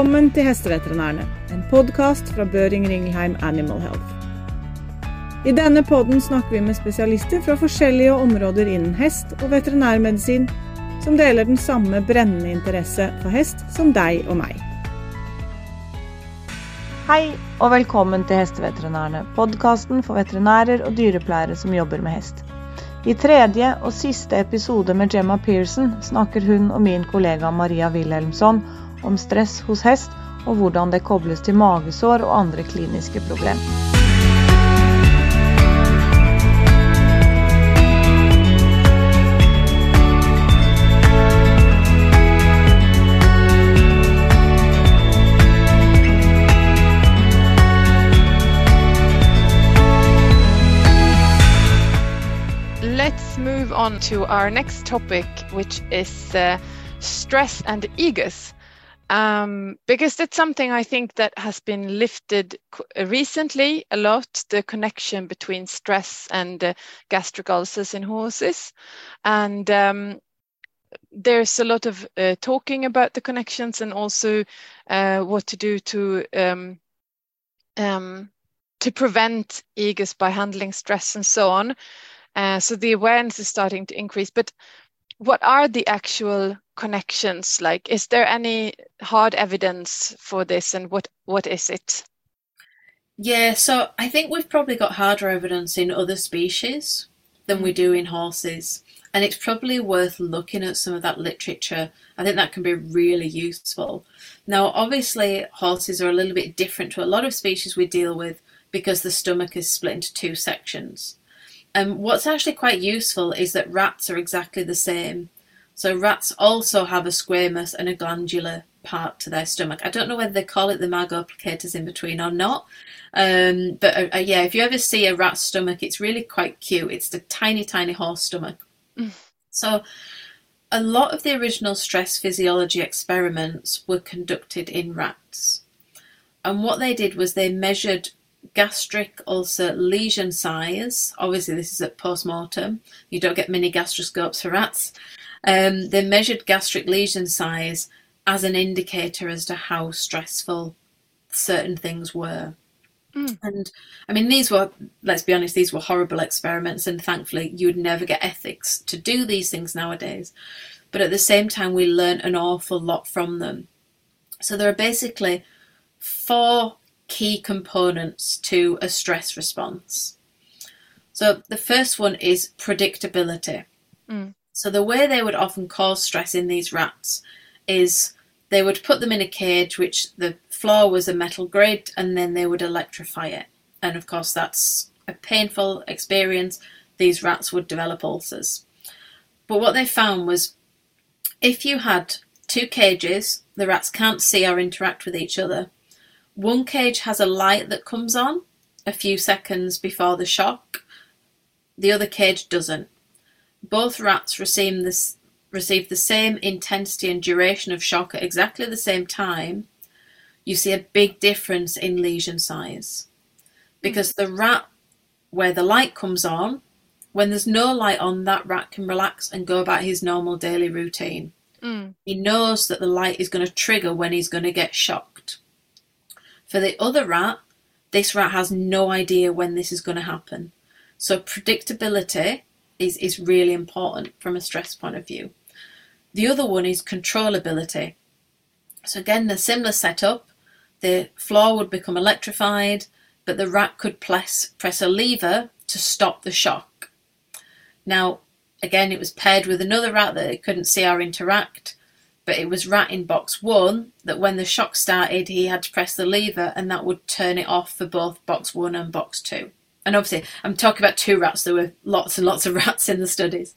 Velkommen til Hesteveterinærene, en podkast fra Børing Ringelheim Animal Health. I denne podden snakker vi med spesialister fra forskjellige områder innen hest og veterinærmedisin, som deler den samme brennende interesse for hest som deg og meg. Hei og velkommen til Hesteveterinærene, podkasten for veterinærer og dyrepleiere som jobber med hest. I tredje og siste episode med Gemma Pearson snakker hun og min kollega Maria Wilhelmsson om stress hos hest og hvordan det kobles til magesår og andre kliniske problemer. on to our next topic, which is uh, stress and egus. Um, because it's something I think that has been lifted recently a lot the connection between stress and uh, gastric ulcers in horses. And um, there's a lot of uh, talking about the connections and also uh, what to do to um, um to prevent egus by handling stress and so on. Uh, so the awareness is starting to increase. But what are the actual connections? Like, is there any hard evidence for this, and what what is it? Yeah, so I think we've probably got harder evidence in other species than we do in horses. And it's probably worth looking at some of that literature. I think that can be really useful. Now, obviously, horses are a little bit different to a lot of species we deal with because the stomach is split into two sections. And um, what's actually quite useful is that rats are exactly the same. So rats also have a squamous and a glandular part to their stomach. I don't know whether they call it the margo plicatus in between or not. Um, but uh, uh, yeah, if you ever see a rat stomach, it's really quite cute. It's the tiny, tiny horse stomach. Mm. So a lot of the original stress physiology experiments were conducted in rats. And what they did was they measured gastric ulcer lesion size. Obviously, this is at post mortem. You don't get mini gastroscopes for rats. Um, they measured gastric lesion size as an indicator as to how stressful certain things were. Mm. And I mean, these were, let's be honest, these were horrible experiments, and thankfully, you would never get ethics to do these things nowadays. But at the same time, we learn an awful lot from them. So, there are basically four key components to a stress response. So the first one is predictability. Mm. So the way they would often cause stress in these rats is they would put them in a cage which the floor was a metal grid and then they would electrify it. And of course that's a painful experience. These rats would develop ulcers. But what they found was if you had two cages, the rats can't see or interact with each other, one cage has a light that comes on a few seconds before the shock. The other cage doesn't. Both rats receive this receive the same intensity and duration of shock at exactly the same time. You see a big difference in lesion size. Because the rat where the light comes on, when there's no light on, that rat can relax and go about his normal daily routine. Mm. He knows that the light is going to trigger when he's going to get shocked. For the other rat, this rat has no idea when this is going to happen. So predictability is, is really important from a stress point of view. The other one is controllability. So again, the similar setup, the floor would become electrified, but the rat could press, press a lever to stop the shock. Now, again, it was paired with another rat that it couldn't see or interact, but it was rat in box one that when the shock started, he had to press the lever and that would turn it off for both box one and box two. And obviously, I'm talking about two rats, there were lots and lots of rats in the studies.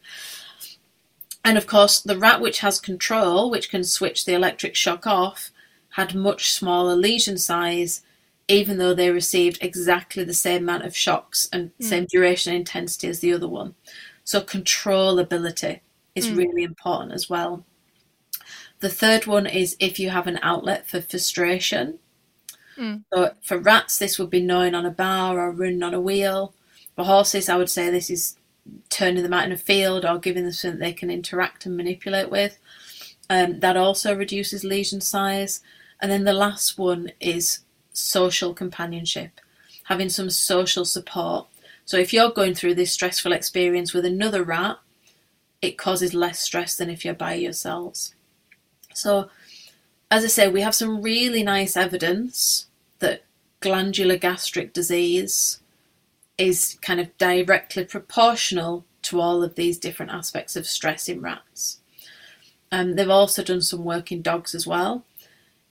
And of course, the rat which has control, which can switch the electric shock off, had much smaller lesion size, even though they received exactly the same amount of shocks and mm. same duration and intensity as the other one. So, controllability is mm. really important as well. The third one is if you have an outlet for frustration. Mm. So for rats, this would be gnawing on a bar or running on a wheel. For horses, I would say this is turning them out in a field or giving them something they can interact and manipulate with. Um, that also reduces lesion size. And then the last one is social companionship, having some social support. So if you're going through this stressful experience with another rat, it causes less stress than if you're by yourselves. So, as I say, we have some really nice evidence that glandular gastric disease is kind of directly proportional to all of these different aspects of stress in rats. Um, they've also done some work in dogs as well.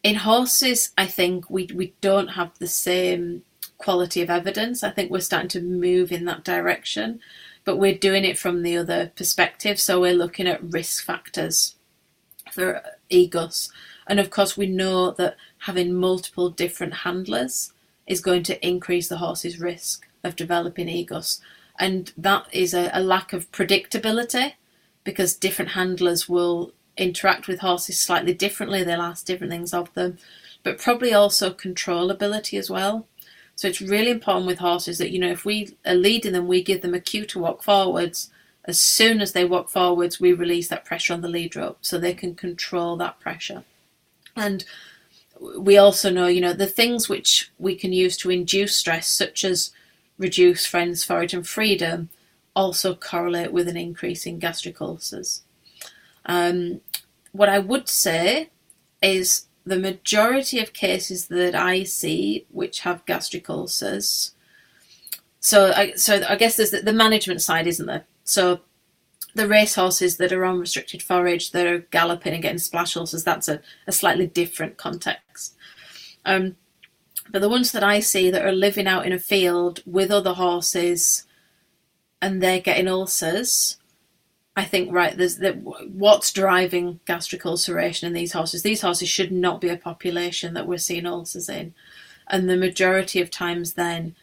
In horses, I think we, we don't have the same quality of evidence. I think we're starting to move in that direction but we're doing it from the other perspective. So we're looking at risk factors for EGUS. And of course, we know that having multiple different handlers is going to increase the horse's risk of developing EGUS. And that is a, a lack of predictability because different handlers will interact with horses slightly differently, they'll ask different things of them, but probably also controllability as well. So it's really important with horses that, you know, if we are leading them, we give them a cue to walk forwards. As soon as they walk forwards, we release that pressure on the lead rope so they can control that pressure. And we also know, you know, the things which we can use to induce stress, such as reduce friends, forage, and freedom, also correlate with an increase in gastric ulcers. Um, what I would say is the majority of cases that I see which have gastric ulcers. So I so I guess there's the, the management side, isn't there? So the race horses that are on restricted forage that are galloping and getting splash ulcers, that's a, a slightly different context. Um, but the ones that I see that are living out in a field with other horses and they're getting ulcers, I think right there's that what's driving gastric ulceration in these horses. These horses should not be a population that we're seeing ulcers in, and the majority of times then,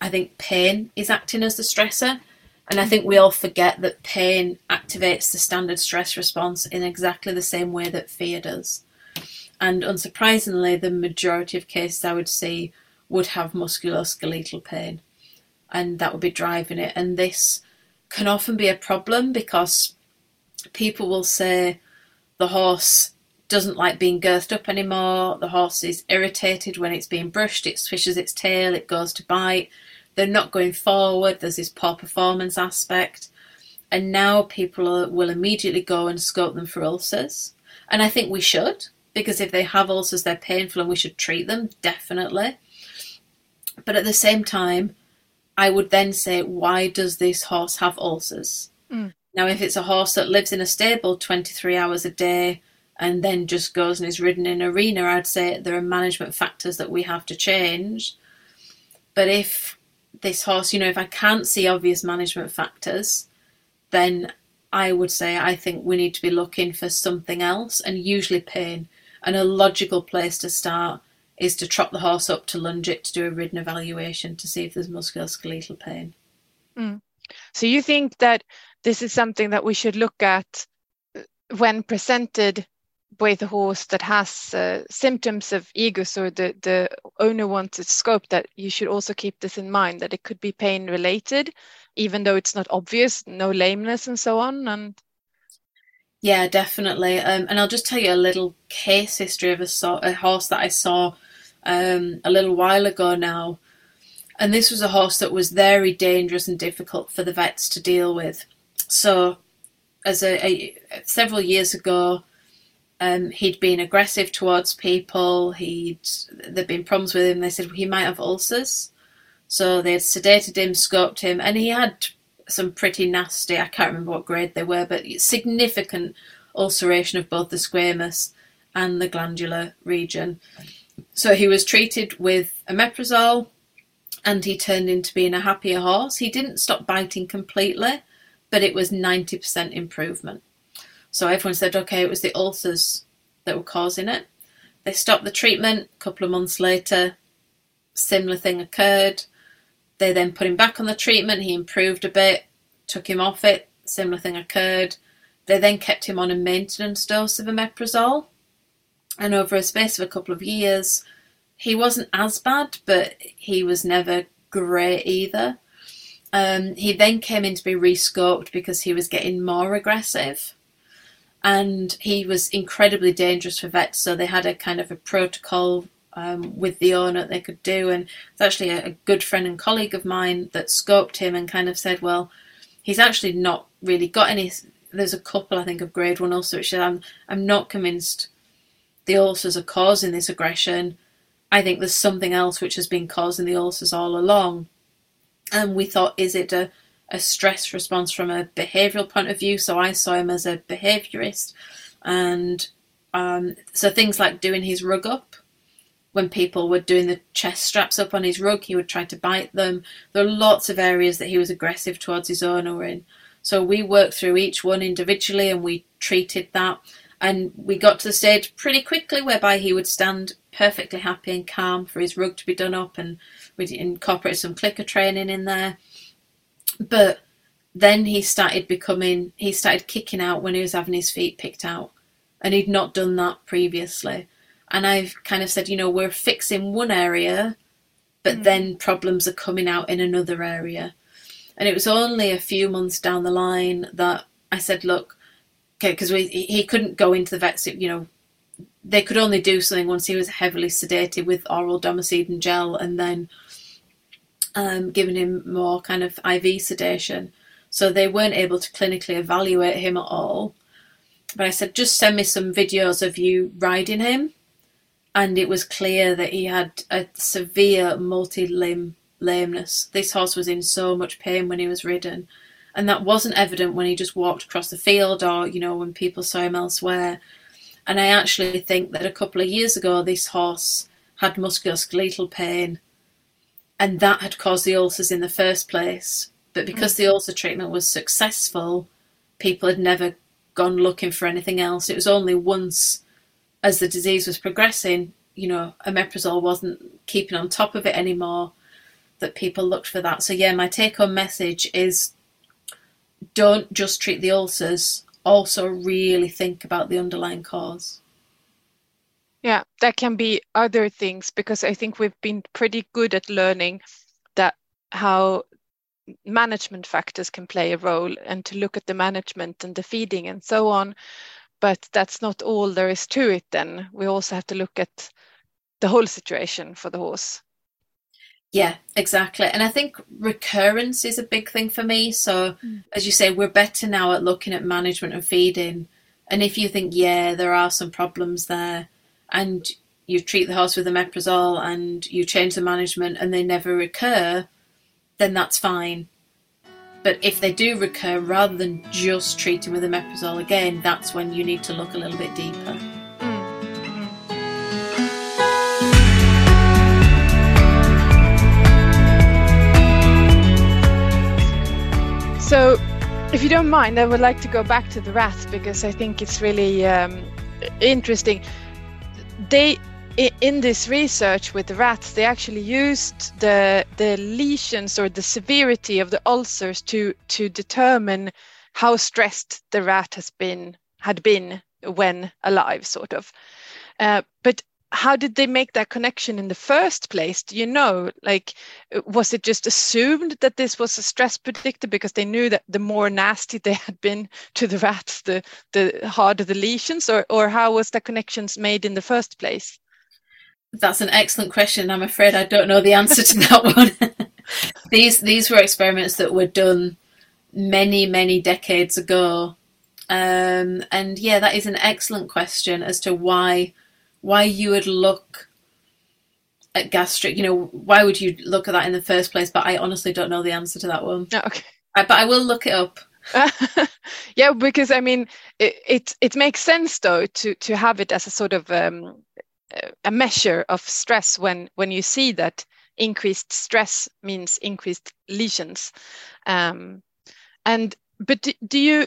I think pain is acting as the stressor, and I think we all forget that pain activates the standard stress response in exactly the same way that fear does. And unsurprisingly, the majority of cases I would see would have musculoskeletal pain, and that would be driving it. And this can often be a problem because people will say the horse doesn't like being girthed up anymore, the horse is irritated when it's being brushed, it swishes its tail, it goes to bite, they're not going forward, there's this poor performance aspect. And now people will immediately go and scope them for ulcers. And I think we should, because if they have ulcers, they're painful and we should treat them, definitely. But at the same time, I would then say, why does this horse have ulcers? Mm. Now, if it's a horse that lives in a stable 23 hours a day and then just goes and is ridden in an arena, I'd say there are management factors that we have to change. But if this horse, you know, if I can't see obvious management factors, then I would say I think we need to be looking for something else and usually pain. And a logical place to start is to trot the horse up to lunge it to do a ridden evaluation to see if there's musculoskeletal pain. Mm. So you think that this is something that we should look at when presented with a horse that has uh, symptoms of EGUS or the, the owner wants a scope that you should also keep this in mind that it could be pain related even though it's not obvious no lameness and so on and yeah definitely um, and i'll just tell you a little case history of a, so- a horse that i saw um, a little while ago now. And this was a horse that was very dangerous and difficult for the vets to deal with. So, as a, a several years ago, um, he'd been aggressive towards people. He'd there'd been problems with him. They said he might have ulcers, so they sedated him, scoped him, and he had some pretty nasty. I can't remember what grade they were, but significant ulceration of both the squamous and the glandular region. So he was treated with omeprazole and he turned into being a happier horse. He didn't stop biting completely, but it was 90% improvement. So everyone said, okay, it was the ulcers that were causing it. They stopped the treatment. A couple of months later, similar thing occurred. They then put him back on the treatment. He improved a bit, took him off it. Similar thing occurred. They then kept him on a maintenance dose of omeprazole and over a space of a couple of years, he wasn't as bad, but he was never great either. Um, he then came in to be rescoped because he was getting more aggressive. And he was incredibly dangerous for vets. So they had a kind of a protocol um, with the owner they could do, and it's actually a, a good friend and colleague of mine that scoped him and kind of said, well, he's actually not really got any. There's a couple, I think, of grade one ulcers. I'm I'm not convinced the ulcers are causing this aggression. I think there's something else which has been causing the ulcers all along. And we thought, is it a, a stress response from a behavioural point of view? So I saw him as a behaviourist. And um, so things like doing his rug up, when people were doing the chest straps up on his rug, he would try to bite them. There are lots of areas that he was aggressive towards his owner in. So we worked through each one individually and we treated that. And we got to the stage pretty quickly whereby he would stand perfectly happy and calm for his rug to be done up, and we incorporated some clicker training in there. But then he started becoming, he started kicking out when he was having his feet picked out, and he'd not done that previously. And I've kind of said, you know, we're fixing one area, but mm. then problems are coming out in another area. And it was only a few months down the line that I said, look, okay, because he couldn't go into the vets. You know, they could only do something once he was heavily sedated with oral detomidine gel, and then um, giving him more kind of IV sedation. So they weren't able to clinically evaluate him at all. But I said, just send me some videos of you riding him. And it was clear that he had a severe multi limb lameness. This horse was in so much pain when he was ridden and that wasn't evident when he just walked across the field or you know when people saw him elsewhere and i actually think that a couple of years ago this horse had musculoskeletal pain and that had caused the ulcers in the first place but because mm. the ulcer treatment was successful people had never gone looking for anything else it was only once as the disease was progressing you know omeprazole wasn't keeping on top of it anymore that people looked for that so yeah my take home message is don't just treat the ulcers, also really think about the underlying cause. Yeah, that can be other things because I think we've been pretty good at learning that how management factors can play a role and to look at the management and the feeding and so on. But that's not all there is to it, then. We also have to look at the whole situation for the horse. Yeah, exactly. And I think recurrence is a big thing for me. So, mm. as you say, we're better now at looking at management and feeding. And if you think, yeah, there are some problems there, and you treat the horse with omeprazole and you change the management and they never recur, then that's fine. But if they do recur, rather than just treating with omeprazole again, that's when you need to look a little bit deeper. So, if you don't mind, I would like to go back to the rats because I think it's really um, interesting. They in this research with the rats, they actually used the the lesions or the severity of the ulcers to to determine how stressed the rat has been had been when alive, sort of. Uh, but how did they make that connection in the first place? Do you know like was it just assumed that this was a stress predictor because they knew that the more nasty they had been to the rats the the harder the lesions or or how was the connections made in the first place? That's an excellent question. I'm afraid i don't know the answer to that one. These these were experiments that were done many many decades ago. Um, and yeah that is an excellent question as to why why you would look at gastric, you know, why would you look at that in the first place? But I honestly don't know the answer to that one. Oh, okay. I, but I will look it up. yeah, because I mean, it, it, it makes sense though to to have it as a sort of um, a measure of stress when when you see that increased stress means increased lesions, um, and but do, do you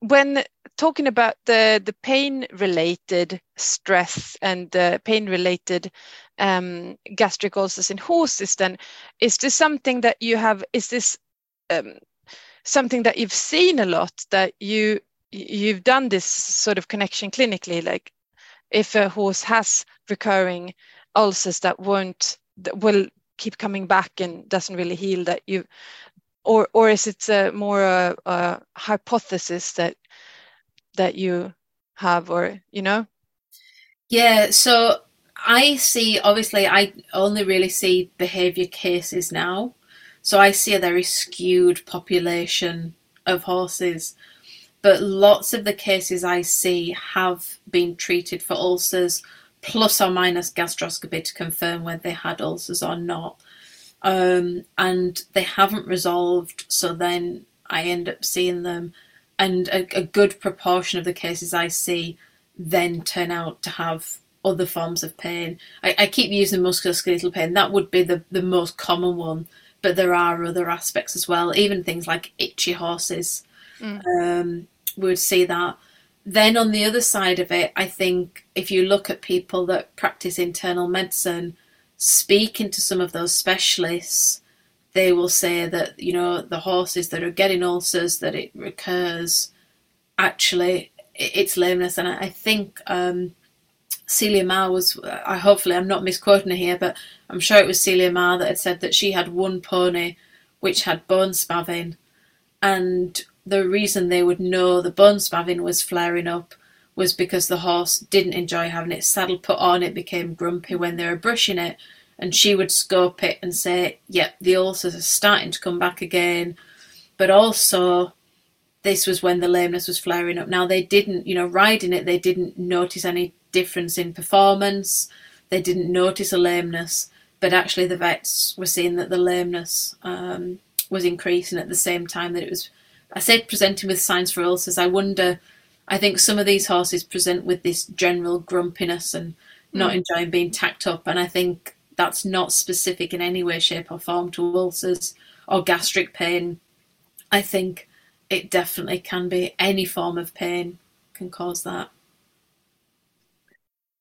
when talking about the the pain related stress and the pain related um, gastric ulcers in horses then is this something that you have is this um, something that you've seen a lot that you you've done this sort of connection clinically? Like if a horse has recurring ulcers that won't that will keep coming back and doesn't really heal that you or or is it a more a, a hypothesis that that you have, or you know? Yeah. So I see. Obviously, I only really see behaviour cases now. So I see a very skewed population of horses. But lots of the cases I see have been treated for ulcers, plus or minus gastroscopy to confirm whether they had ulcers or not. Um, and they haven't resolved, so then I end up seeing them. And a, a good proportion of the cases I see then turn out to have other forms of pain. I, I keep using musculoskeletal pain, that would be the, the most common one but there are other aspects as well, even things like itchy horses. Mm. Um, we would see that. Then on the other side of it, I think if you look at people that practice internal medicine, speaking to some of those specialists, they will say that you know the horses that are getting ulcers that it recurs. Actually, it's lameness, and I think um, Celia Marr was. I hopefully I'm not misquoting her here, but I'm sure it was Celia Marr that had said that she had one pony which had bone spavin, and the reason they would know the bone spavin was flaring up was because the horse didn't enjoy having its saddle put on. It became grumpy when they were brushing it, and she would scope it and say, "Yep, the ulcers are starting to come back again," but also this was when the lameness was flaring up. Now they didn't, you know, riding it, they didn't notice any difference in performance. They didn't notice a lameness, but actually the vets were seeing that the lameness um, was increasing at the same time that it was. I said presenting with signs for ulcers. I wonder. I think some of these horses present with this general grumpiness and not mm. enjoying being tacked up, and I think that's not specific in any way, shape, or form to ulcers or gastric pain. I think it definitely can be any form of pain can cause that.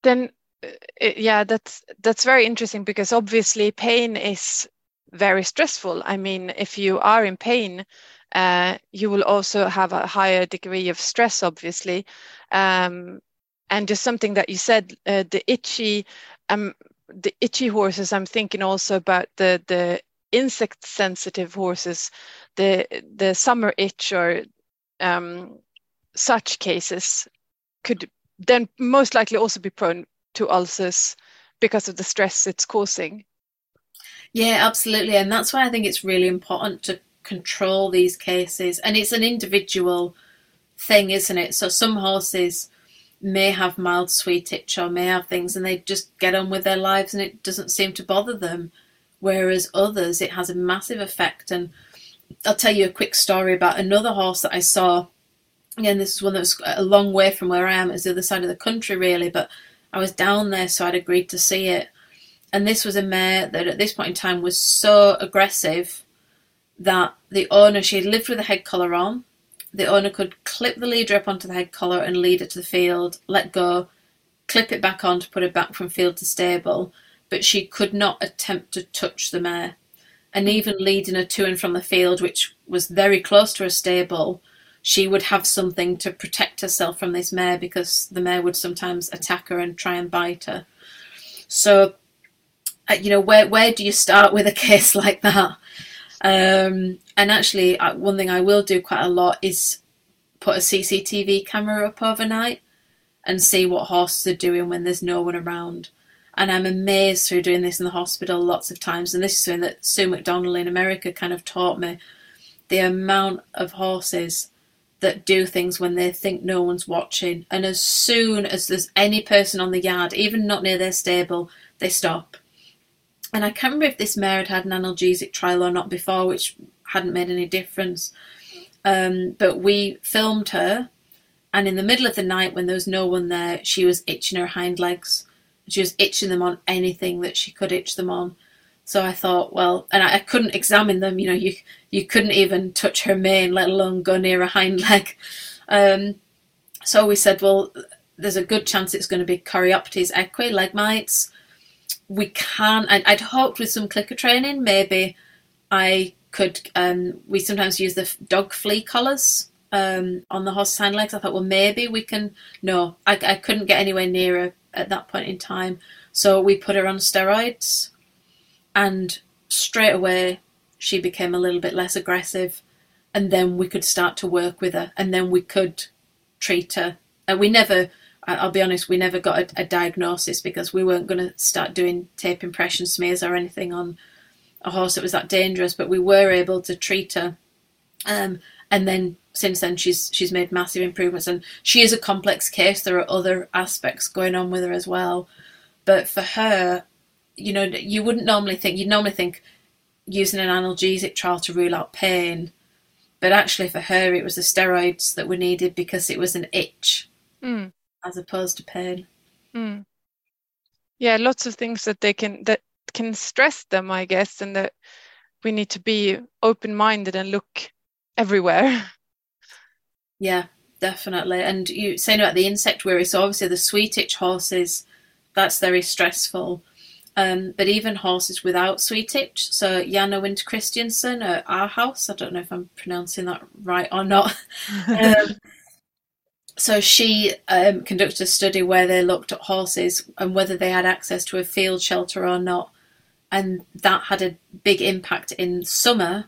Then uh, yeah that's that's very interesting because obviously pain is very stressful i mean if you are in pain uh, you will also have a higher degree of stress obviously um, and just something that you said uh, the itchy um, the itchy horses i'm thinking also about the the insect sensitive horses the the summer itch or um, such cases could then most likely also be prone to ulcers because of the stress it's causing. Yeah, absolutely. And that's why I think it's really important to control these cases. And it's an individual thing, isn't it? So some horses may have mild sweet itch or may have things and they just get on with their lives and it doesn't seem to bother them. Whereas others, it has a massive effect. And I'll tell you a quick story about another horse that I saw. Again, this is one that was a long way from where I am. It's the other side of the country, really. But I was down there, so I'd agreed to see it. And this was a mare that at this point in time was so aggressive that the owner, she had lived with a head collar on. The owner could clip the leader up onto the head collar and lead it to the field, let go, clip it back on to put it back from field to stable, but she could not attempt to touch the mare. And even leading her to and from the field, which was very close to her stable, she would have something to protect herself from this mare because the mare would sometimes attack her and try and bite her. So, uh, you know, where where do you start with a case like that? Um, and actually, uh, one thing I will do quite a lot is put a CCTV camera up overnight and see what horses are doing when there's no one around. And I'm amazed through doing this in the hospital lots of times. And this is something that Sue McDonnell in America kind of taught me the amount of horses that do things when they think no one's watching. And as soon as there's any person on the yard, even not near their stable, they stop. And I can't remember if this mare had had an analgesic trial or not before, which hadn't made any difference. Um, but we filmed her, and in the middle of the night, when there was no one there, she was itching her hind legs. She was itching them on anything that she could itch them on. So I thought, well, and I, I, couldn't examine them. You know, you you couldn't even touch her mane, let alone go near a hind leg. Um, so we said, well, there's a good chance it's going to be Chorioptes equi leg mites. We can, and I'd hoped with some clicker training, maybe I could. Um, we sometimes use the dog flea collars um, on the horse's hind legs. I thought, well, maybe we can. No, I, I couldn't get anywhere near her at that point in time. So we put her on steroids and straight away she became a little bit less aggressive, and then we could start to work with her, and then we could treat her. And we never, I'll be honest, we never got a, a diagnosis because we weren't going to start doing tape impression smears or anything on a horse that was that dangerous, but we were able to treat her. Um, and then since then she's she's made massive improvements and she is a complex case there are other aspects going on with her as well but for her you know you wouldn't normally think you'd normally think using an analgesic trial to rule out pain but actually for her it was the steroids that were needed because it was an itch mm. As opposed to pain mm. yeah lots of things that they can that can stress them i guess and that we need to be open-minded and look everywhere Yeah, definitely. And you saying about the insect worry, so obviously the sweet itch horses, that's very stressful. Um, but even horses without sweet itch, so Janne Winther Christensen at Aarhus, I don't know if I'm pronouncing that right or not. um, so she um, conducted a study where they looked at horses and whether they had access to a field shelter or not, and that had a big impact in summer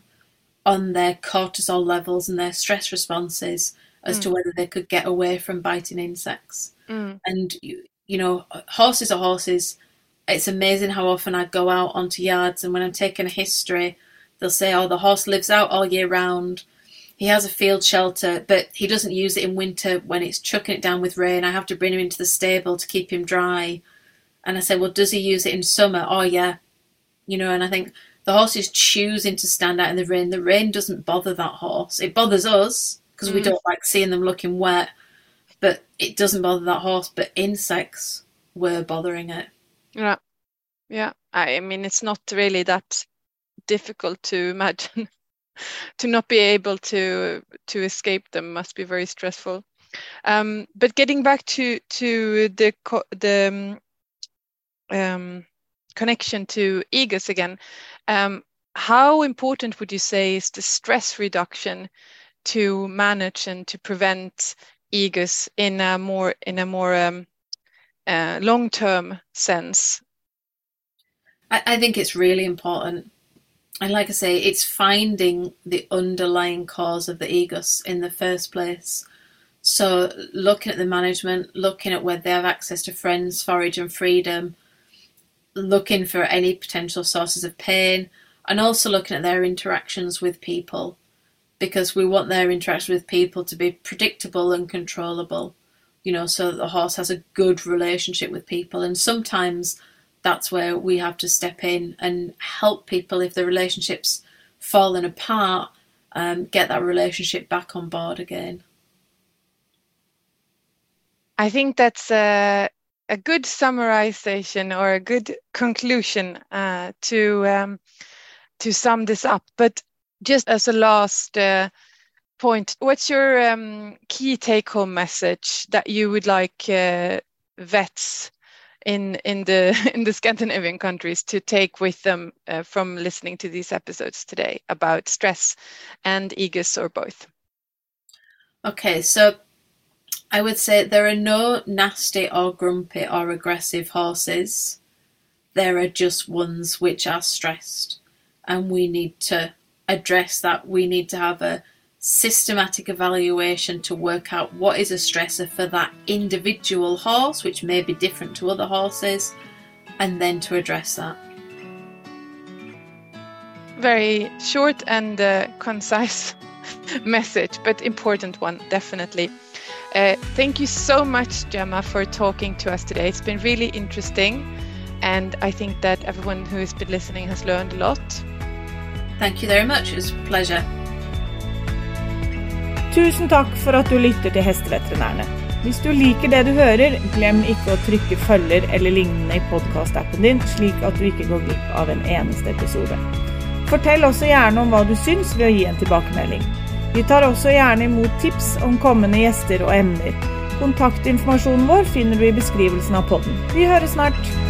on their cortisol levels and their stress responses as mm. to whether they could get away from biting insects. Mm. And you, you know, horses are horses. It's amazing how often I go out onto yards and when I'm taking a history, they'll say, "Oh, the horse lives out all year round. He has a field shelter, but he doesn't use it in winter when it's chucking it down with rain. I have to bring him into the stable to keep him dry." And I say, "Well, does he use it in summer?" Oh, yeah. You know, and I think the horse is choosing to stand out in the rain. The rain doesn't bother that horse. It bothers us because mm. we don't like seeing them looking wet, but it doesn't bother that horse. But insects were bothering it. Yeah, yeah. I mean, it's not really that difficult to imagine. To not be able to to escape them must be very stressful. Um, but getting back to to the the um, um, connection to EGUS again, um, how important would you say is the stress reduction to manage and to prevent EGUS in a more in a more um, uh, long term sense? I, I think it's really important. And like I say, it's finding the underlying cause of the EGUS in the first place. So looking at the management, looking at whether they have access to friends, forage and freedom, looking for any potential sources of pain, and also looking at their interactions with people because we want their interaction with people to be predictable and controllable, you know, so that the horse has a good relationship with people. And sometimes that's where we have to step in and help people if the relationship's fallen apart, um, get that relationship back on board again. I think that's a, a good summarization or a good conclusion uh, to um, to sum this up. But just as a last uh, point, what's your um, key take-home message that you would like uh, vets in in the in the Scandinavian countries to take with them uh, from listening to these episodes today about stress and EGUS or both? Okay, so I would say there are no nasty or grumpy or aggressive horses. There are just ones which are stressed, and we need to address that, we need to have a systematic evaluation to work out what is a stressor for that individual horse, which may be different to other horses, and then to address that. Very short and uh, concise message, but important one, definitely. Uh, thank you so much, Gemma, for talking to us today. It's been really interesting, and I think that everyone who has been listening has learned a lot. Thank you very much. It was a pleasure. Tusen takk for at du lytter til Hesteveterinærene. Hvis du liker det du hører, glem ikke å trykke følger eller lignende i podkastappen din, slik at du ikke går glipp av en eneste episode. Fortell også gjerne om hva du syns ved å gi en tilbakemelding. Vi tar også gjerne imot tips om kommende gjester og emner. Kontaktinformasjonen vår finner du i beskrivelsen av podden. Vi høres snart!